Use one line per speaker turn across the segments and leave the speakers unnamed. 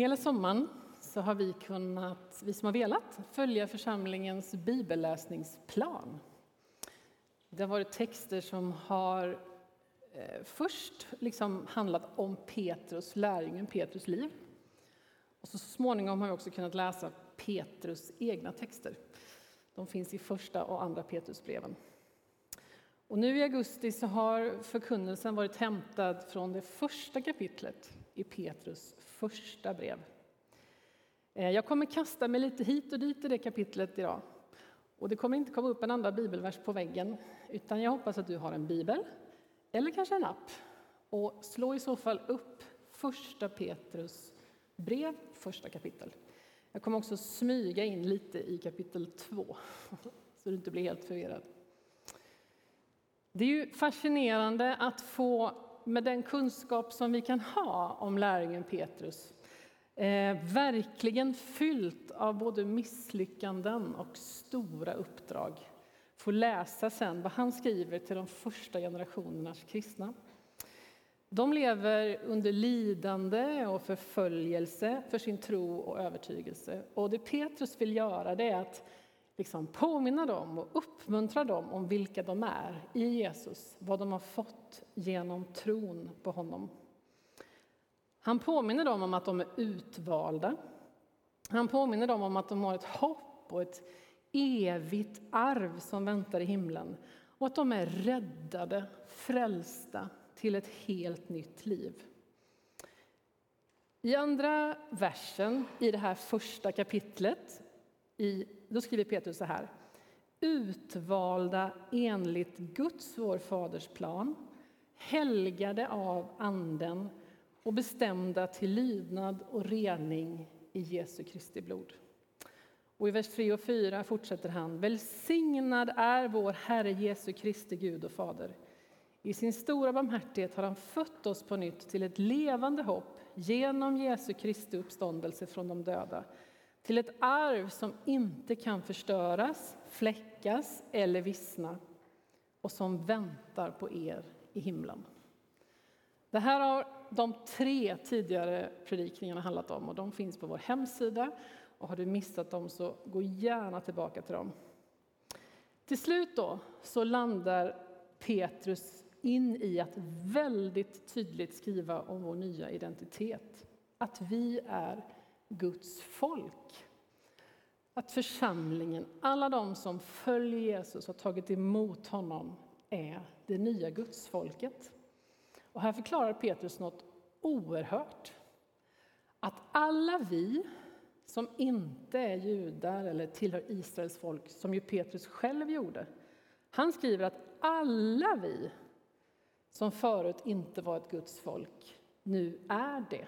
Hela sommaren så har vi kunnat, vi som har velat, följa församlingens bibelläsningsplan. Det har varit texter som har eh, först liksom handlat om Petrus, lärjungen Petrus liv. Och så, så småningom har vi också kunnat läsa Petrus egna texter. De finns i första och andra Petrusbreven. Och nu i augusti så har förkunnelsen varit hämtad från det första kapitlet i Petrus första brev. Eh, jag kommer kasta mig lite hit och dit i det kapitlet idag. Och det kommer inte komma upp en andra bibelvers på väggen, utan jag hoppas att du har en bibel, eller kanske en app. Och slå i så fall upp första Petrus brev, första kapitel. Jag kommer också smyga in lite i kapitel 2, så du inte blir helt förvirrad. Det är ju fascinerande att få, med den kunskap som vi kan ha om lärjungen Petrus, eh, verkligen fyllt av både misslyckanden och stora uppdrag, få läsa sen vad han skriver till de första generationernas kristna. De lever under lidande och förföljelse för sin tro och övertygelse. Och det Petrus vill göra det är att liksom påminna dem och uppmuntra dem om vilka de är i Jesus, vad de har fått genom tron på honom. Han påminner dem om att de är utvalda. Han påminner dem om att de har ett hopp och ett evigt arv som väntar i himlen och att de är räddade, frälsta till ett helt nytt liv. I andra versen i det här första kapitlet i, då skriver Petrus så här. Utvalda enligt Guds, vår faders plan, helgade av Anden och bestämda till lydnad och rening i Jesu Kristi blod. Och I vers 3 och 4 fortsätter han. Välsignad är vår Herre Jesu Kristi Gud och Fader. I sin stora barmhärtighet har han fött oss på nytt till ett levande hopp genom Jesu Kristi uppståndelse från de döda till ett arv som inte kan förstöras, fläckas eller vissna och som väntar på er i himlen. Det här har de tre tidigare predikningarna handlat om och de finns på vår hemsida. Och har du missat dem så gå gärna tillbaka till dem. Till slut då så landar Petrus in i att väldigt tydligt skriva om vår nya identitet. Att vi är Guds folk. Att församlingen, alla de som följer Jesus och tagit emot honom, är det nya gudsfolket. Och här förklarar Petrus något oerhört. Att alla vi som inte är judar eller tillhör Israels folk, som ju Petrus själv gjorde. Han skriver att alla vi som förut inte var ett Guds folk, nu är det.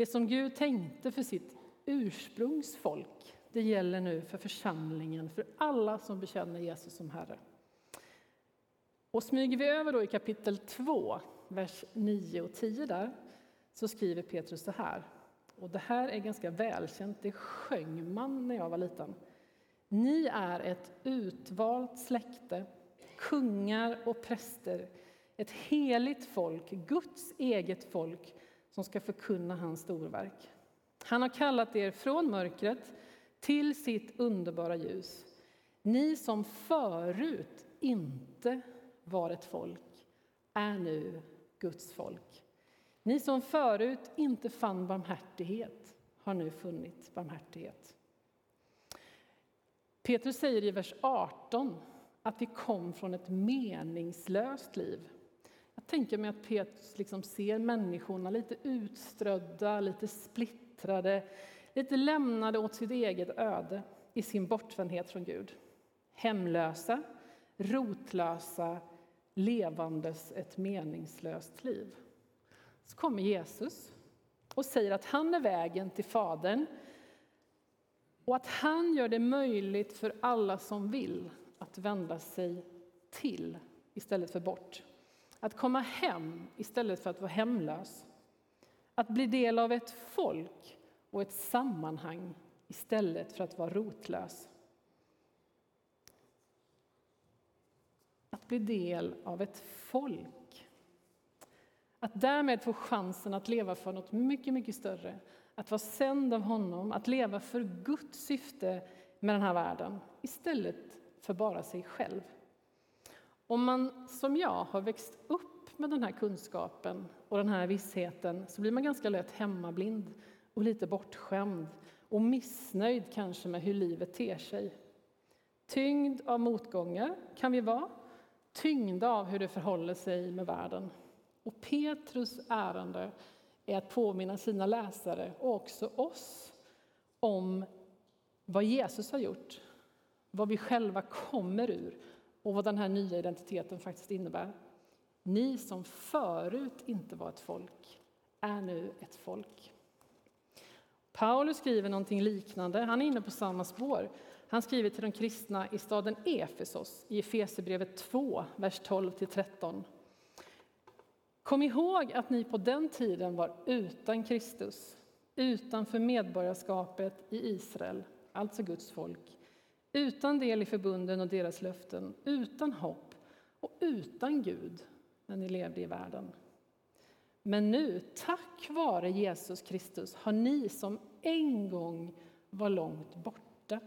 Det som Gud tänkte för sitt ursprungsfolk, det gäller nu för församlingen, för alla som bekänner Jesus som Herre. Och smyger vi över då i kapitel 2, vers 9 och 10 där, så skriver Petrus så här. Och det här är ganska välkänt, det sjöng man när jag var liten. Ni är ett utvalt släkte, kungar och präster, ett heligt folk, Guds eget folk som ska förkunna hans storverk. Han har kallat er från mörkret till sitt underbara ljus. Ni som förut inte var ett folk är nu Guds folk. Ni som förut inte fann barmhärtighet har nu funnit barmhärtighet. Petrus säger i vers 18 att vi kom från ett meningslöst liv tänker mig att Petrus liksom ser människorna lite utströdda, lite splittrade, lite lämnade åt sitt eget öde i sin bortvändhet från Gud. Hemlösa, rotlösa, levandes ett meningslöst liv. Så kommer Jesus och säger att han är vägen till Fadern och att han gör det möjligt för alla som vill att vända sig till istället för bort. Att komma hem istället för att vara hemlös. Att bli del av ett folk och ett sammanhang istället för att vara rotlös. Att bli del av ett folk. Att därmed få chansen att leva för något mycket, mycket större. Att vara sänd av honom, att leva för Guds syfte med den här världen istället för bara sig själv. Om man som jag har växt upp med den här kunskapen och den här vissheten så blir man ganska lätt hemmablind och lite bortskämd och missnöjd kanske med hur livet ter sig. Tyngd av motgångar kan vi vara, tyngda av hur det förhåller sig med världen. Och Petrus ärende är att påminna sina läsare och också oss om vad Jesus har gjort, vad vi själva kommer ur och vad den här nya identiteten faktiskt innebär. Ni som förut inte var ett folk är nu ett folk. Paulus skriver någonting liknande, han är inne på samma spår. Han skriver till de kristna i staden Efesos i Efesierbrevet 2, vers 12-13. Kom ihåg att ni på den tiden var utan Kristus, utanför medborgarskapet i Israel, alltså Guds folk, utan del i förbunden och deras löften, utan hopp och utan Gud när ni levde i världen. Men nu, tack vare Jesus Kristus, har ni som en gång var långt borta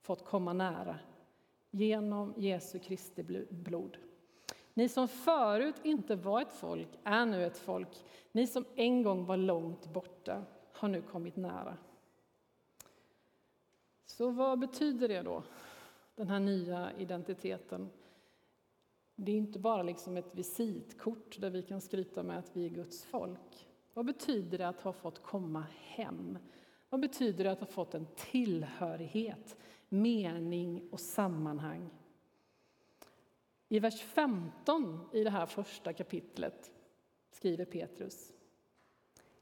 fått komma nära genom Jesu Kristi blod. Ni som förut inte var ett folk är nu ett folk. Ni som en gång var långt borta har nu kommit nära. Så vad betyder det då, den här nya identiteten? Det är inte bara liksom ett visitkort där vi kan skryta med att vi är Guds folk. Vad betyder det att ha fått komma hem? Vad betyder det att ha fått en tillhörighet, mening och sammanhang? I vers 15 i det här första kapitlet skriver Petrus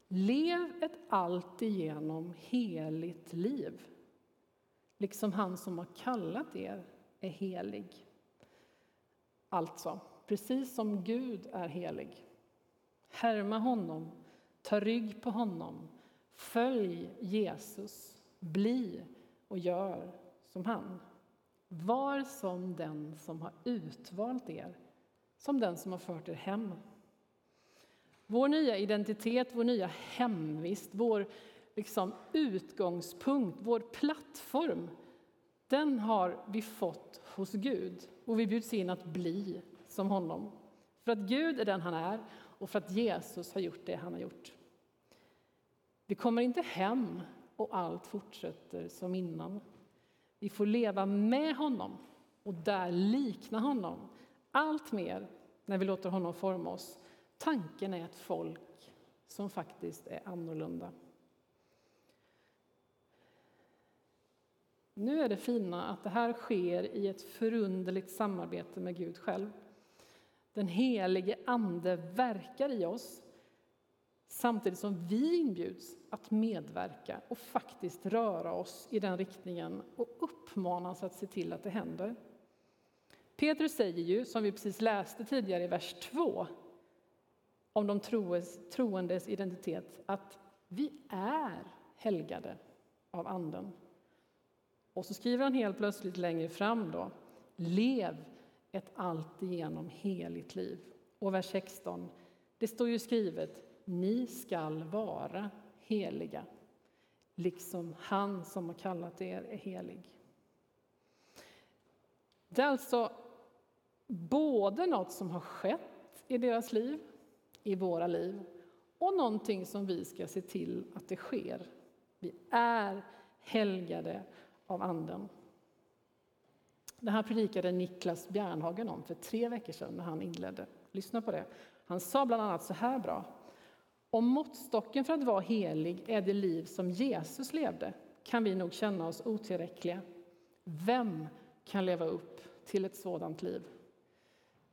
Lev ett alltigenom heligt liv, liksom han som har kallat er är helig. Alltså, precis som Gud är helig. Härma honom, ta rygg på honom, följ Jesus, bli och gör som han. Var som den som har utvalt er, som den som har fört er hem. Vår nya identitet, vår nya hemvist, vår liksom utgångspunkt, vår plattform, den har vi fått hos Gud och vi bjuds in att bli som honom. För att Gud är den han är och för att Jesus har gjort det han har gjort. Vi kommer inte hem och allt fortsätter som innan. Vi får leva med honom och där likna honom allt mer när vi låter honom forma oss. Tanken är ett folk som faktiskt är annorlunda. Nu är det fina att det här sker i ett förunderligt samarbete med Gud själv. Den helige Ande verkar i oss samtidigt som vi inbjuds att medverka och faktiskt röra oss i den riktningen och uppmanas att se till att det händer. Petrus säger ju, som vi precis läste tidigare i vers 2 om de troendes identitet, att vi är helgade av Anden. Och så skriver han helt plötsligt längre fram då, lev ett alltigenom heligt liv. Och vers 16, det står ju skrivet, ni skall vara heliga, liksom han som har kallat er är helig. Det är alltså både något som har skett i deras liv, i våra liv, och någonting som vi ska se till att det sker. Vi är helgade av Anden. Det här predikade Niklas Bjärnhagen om för tre veckor sedan när han inledde. Lyssna på det. Han sa bland annat så här bra. Om måttstocken för att vara helig är det liv som Jesus levde kan vi nog känna oss otillräckliga. Vem kan leva upp till ett sådant liv?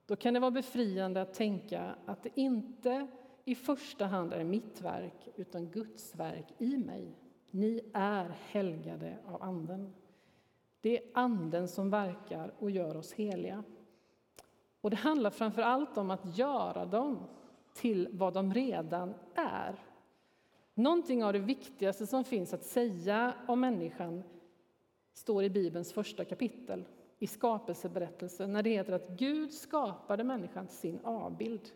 Då kan det vara befriande att tänka att det inte i första hand är mitt verk utan Guds verk i mig. Ni är helgade av Anden. Det är Anden som verkar och gör oss heliga. Och det handlar framför allt om att göra dem till vad de redan är. Någonting av det viktigaste som finns att säga om människan står i Bibelns första kapitel, i skapelseberättelsen, när det heter att Gud skapade människan till sin avbild.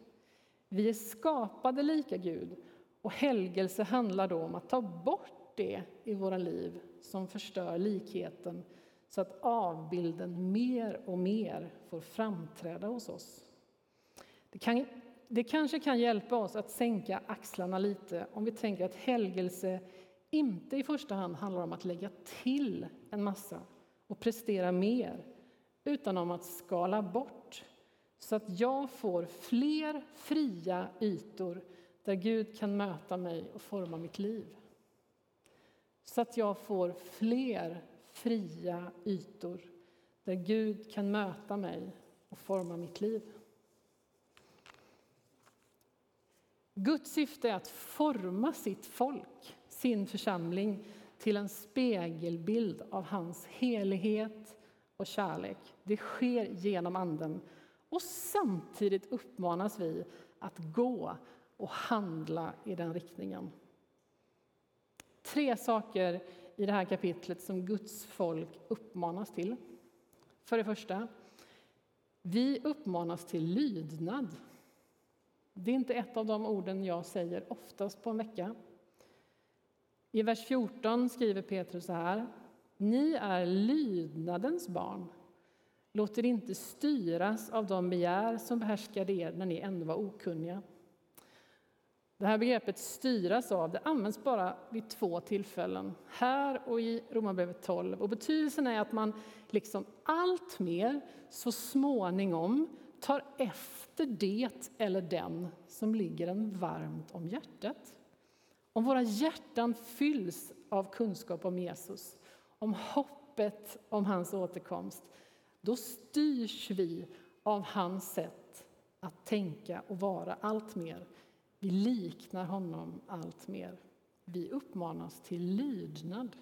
Vi är skapade lika Gud och helgelse handlar då om att ta bort det i våra liv som förstör likheten så att avbilden mer och mer får framträda hos oss. Det, kan, det kanske kan hjälpa oss att sänka axlarna lite om vi tänker att helgelse inte i första hand handlar om att lägga till en massa och prestera mer, utan om att skala bort så att jag får fler fria ytor där Gud kan möta mig och forma mitt liv. Så att jag får fler fria ytor där Gud kan möta mig och forma mitt liv. Guds syfte är att forma sitt folk, sin församling till en spegelbild av hans helighet och kärlek. Det sker genom Anden. Och samtidigt uppmanas vi att gå och handla i den riktningen. Tre saker i det här kapitlet som Guds folk uppmanas till. För det första, vi uppmanas till lydnad. Det är inte ett av de orden jag säger oftast på en vecka. I vers 14 skriver Petrus så här. Ni är lydnadens barn. Låt er inte styras av de begär som behärskade er när ni ännu var okunniga. Det här begreppet styras av det används bara vid två tillfällen, här och i Romarbrevet 12. Och betydelsen är att man liksom allt mer så småningom tar efter det eller den som ligger en varmt om hjärtat. Om våra hjärtan fylls av kunskap om Jesus, om hoppet om hans återkomst, då styrs vi av hans sätt att tänka och vara allt mer. Vi liknar honom allt mer. Vi uppmanas till lydnad,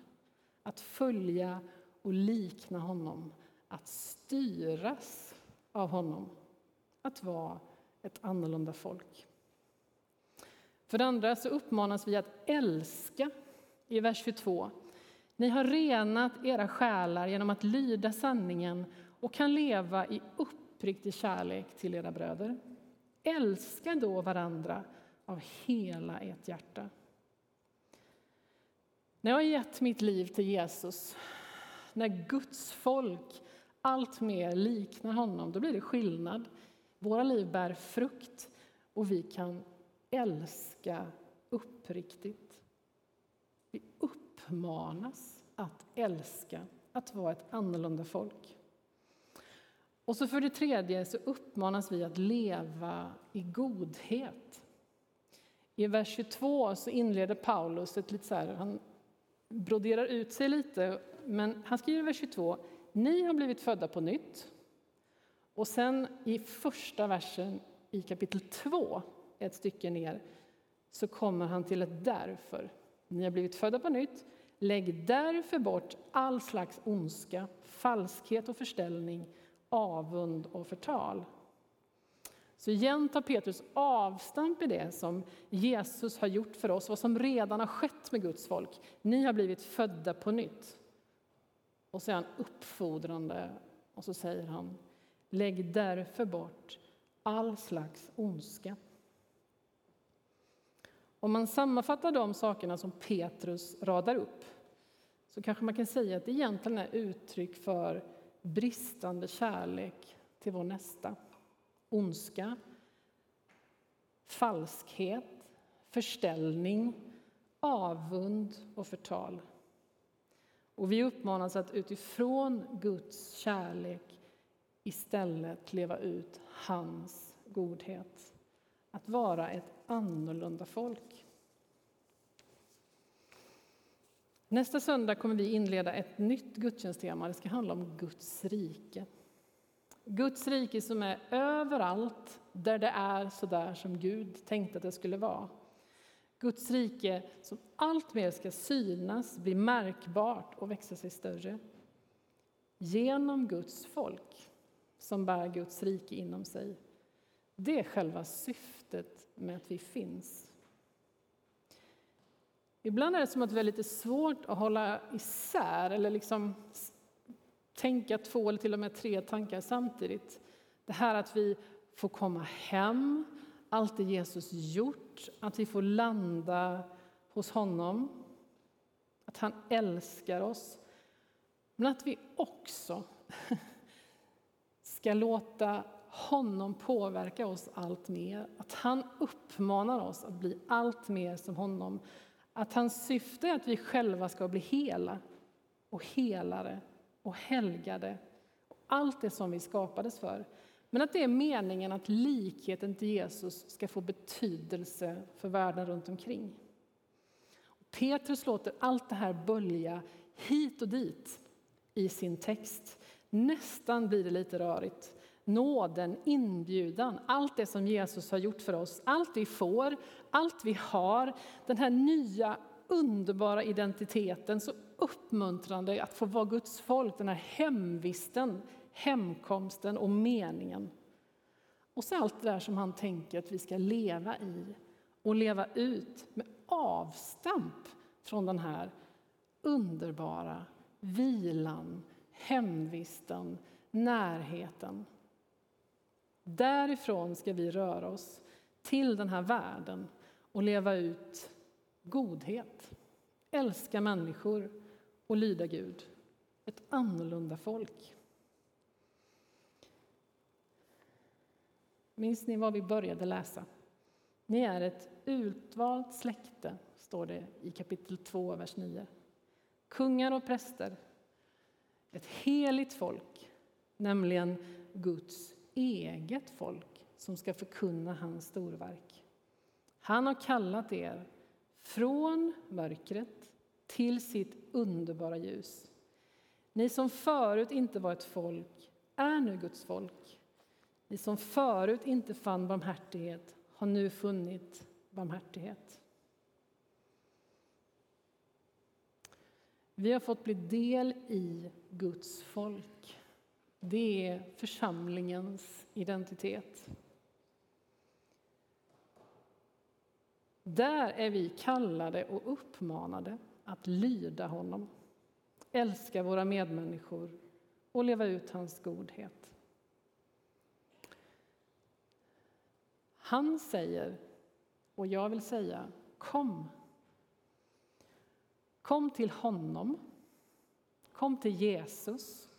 att följa och likna honom, att styras av honom, att vara ett annorlunda folk. För det andra så uppmanas vi att älska i vers 22. Ni har renat era själar genom att lyda sanningen och kan leva i uppriktig kärlek till era bröder. Älska då varandra av hela ert hjärta. När jag har gett mitt liv till Jesus, när Guds folk allt mer liknar honom, då blir det skillnad. Våra liv bär frukt och vi kan älska uppriktigt. Vi uppmanas att älska, att vara ett annorlunda folk. Och så för det tredje så uppmanas vi att leva i godhet. I vers 22 så inleder Paulus ett lite så här, han broderar ut sig lite, men han skriver i vers 22, ni har blivit födda på nytt. Och sen i första versen i kapitel 2 ett stycke ner så kommer han till ett därför. Ni har blivit födda på nytt. Lägg därför bort all slags ondska, falskhet och förställning, avund och förtal. Så igen tar Petrus avstamp i det som Jesus har gjort för oss, vad som redan har skett med Guds folk. Ni har blivit födda på nytt. Och så är han uppfordrande och så säger han, lägg därför bort all slags ondska. Om man sammanfattar de sakerna som Petrus radar upp så kanske man kan säga att det egentligen är uttryck för bristande kärlek till vår nästa. Ondska, falskhet, förställning, avund och förtal. Och vi uppmanas att utifrån Guds kärlek istället leva ut hans godhet. Att vara ett annorlunda folk. Nästa söndag kommer vi inleda ett nytt gudstjänsttema. Det ska handla om Guds rike. Guds rike som är överallt där det är så där som Gud tänkte att det skulle vara. Guds rike som alltmer ska synas, bli märkbart och växa sig större. Genom Guds folk som bär Guds rike inom sig. Det är själva syftet med att vi finns. Ibland är det som att vi har lite svårt att hålla isär eller liksom tänka två eller till och med tre tankar samtidigt. Det här att vi får komma hem, allt det Jesus gjort, att vi får landa hos honom, att han älskar oss. Men att vi också ska låta honom påverka oss allt mer. Att han uppmanar oss att bli allt mer som honom. Att hans syfte är att vi själva ska bli hela och helare och helgade. Allt det som vi skapades för. Men att det är meningen att likheten till Jesus ska få betydelse för världen runt omkring. Petrus låter allt det här bölja hit och dit i sin text. Nästan blir det lite rörigt. Nåden, inbjudan, allt det som Jesus har gjort för oss, allt vi får, allt vi har, den här nya underbara identiteten, så uppmuntrande att få vara Guds folk, den här hemvisten, hemkomsten och meningen. Och så allt det där som han tänker att vi ska leva i och leva ut med avstamp från den här underbara vilan, hemvisten, närheten. Därifrån ska vi röra oss till den här världen och leva ut godhet, älska människor och lyda Gud. Ett annorlunda folk. Minns ni vad vi började läsa? Ni är ett utvalt släkte, står det i kapitel 2, vers 9. Kungar och präster, ett heligt folk, nämligen Guds eget folk som ska förkunna hans storverk. Han har kallat er från mörkret till sitt underbara ljus. Ni som förut inte var ett folk är nu Guds folk. Ni som förut inte fann barmhärtighet har nu funnit barmhärtighet. Vi har fått bli del i Guds folk. Det är församlingens identitet. Där är vi kallade och uppmanade att lyda honom, älska våra medmänniskor och leva ut hans godhet. Han säger, och jag vill säga, kom. Kom till honom. Kom till Jesus.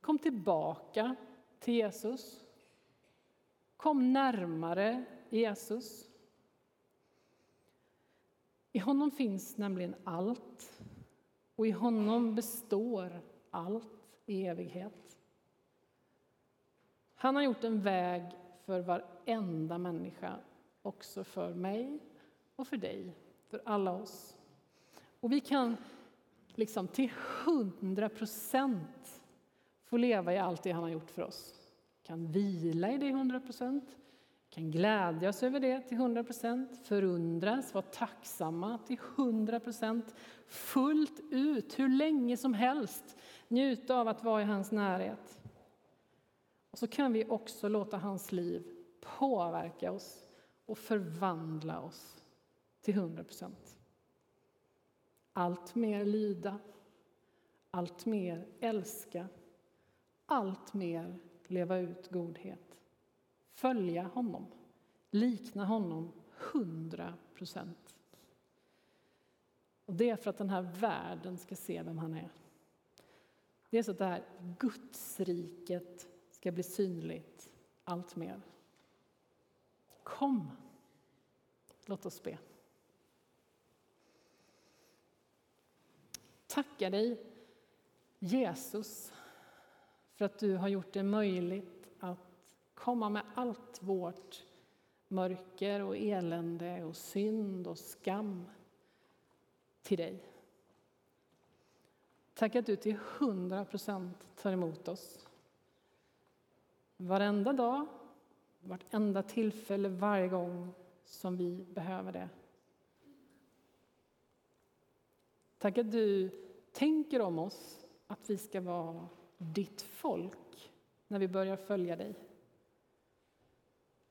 Kom tillbaka till Jesus. Kom närmare Jesus. I honom finns nämligen allt och i honom består allt i evighet. Han har gjort en väg för varenda människa, också för mig och för dig, för alla oss. Och vi kan liksom till hundra procent få leva i allt det han har gjort för oss. Vi Kan vila i det hundra procent, kan glädjas över det till hundra procent, förundras, vara tacksamma till hundra procent, fullt ut, hur länge som helst, njuta av att vara i hans närhet. Och så kan vi också låta hans liv påverka oss och förvandla oss till hundra procent. Allt mer lyda, allt mer älska, allt mer leva ut godhet. Följa honom, likna honom hundra procent. Och det är för att den här världen ska se vem han är. Det är så att det här Gudsriket ska bli synligt allt mer. Kom, låt oss be. Tackar dig, Jesus, för att du har gjort det möjligt komma med allt vårt mörker och elände och synd och skam till dig. Tack att du till hundra procent tar emot oss. Varenda dag, vartenda tillfälle, varje gång som vi behöver det. Tack att du tänker om oss att vi ska vara ditt folk när vi börjar följa dig.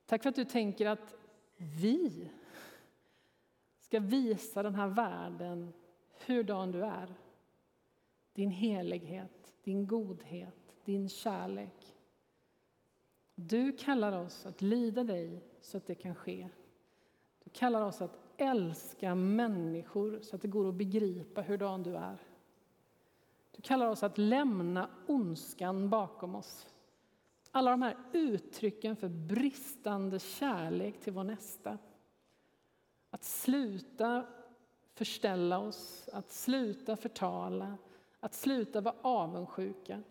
Tack för att du tänker att vi ska visa den här världen hurdan du är. Din helighet, din godhet, din kärlek. Du kallar oss att lyda dig så att det kan ske. Du kallar oss att älska människor så att det går att begripa hurdan du är. Du kallar oss att lämna ondskan bakom oss. Alla de här uttrycken för bristande kärlek till vår nästa. Att sluta förställa oss, att sluta förtala, att sluta vara avundsjuka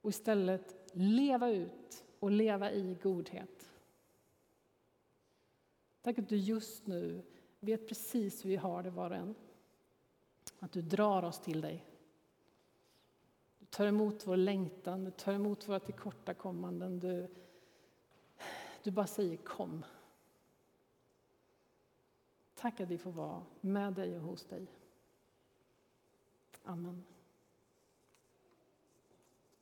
och istället leva ut och leva i godhet. Tack att du just nu vet precis hur vi har det var och en. Att du drar oss till dig. Tar emot vår längtan, du tar emot våra tillkortakommanden. Du, du bara säger kom. Tack att vi får vara med dig och hos dig. Amen.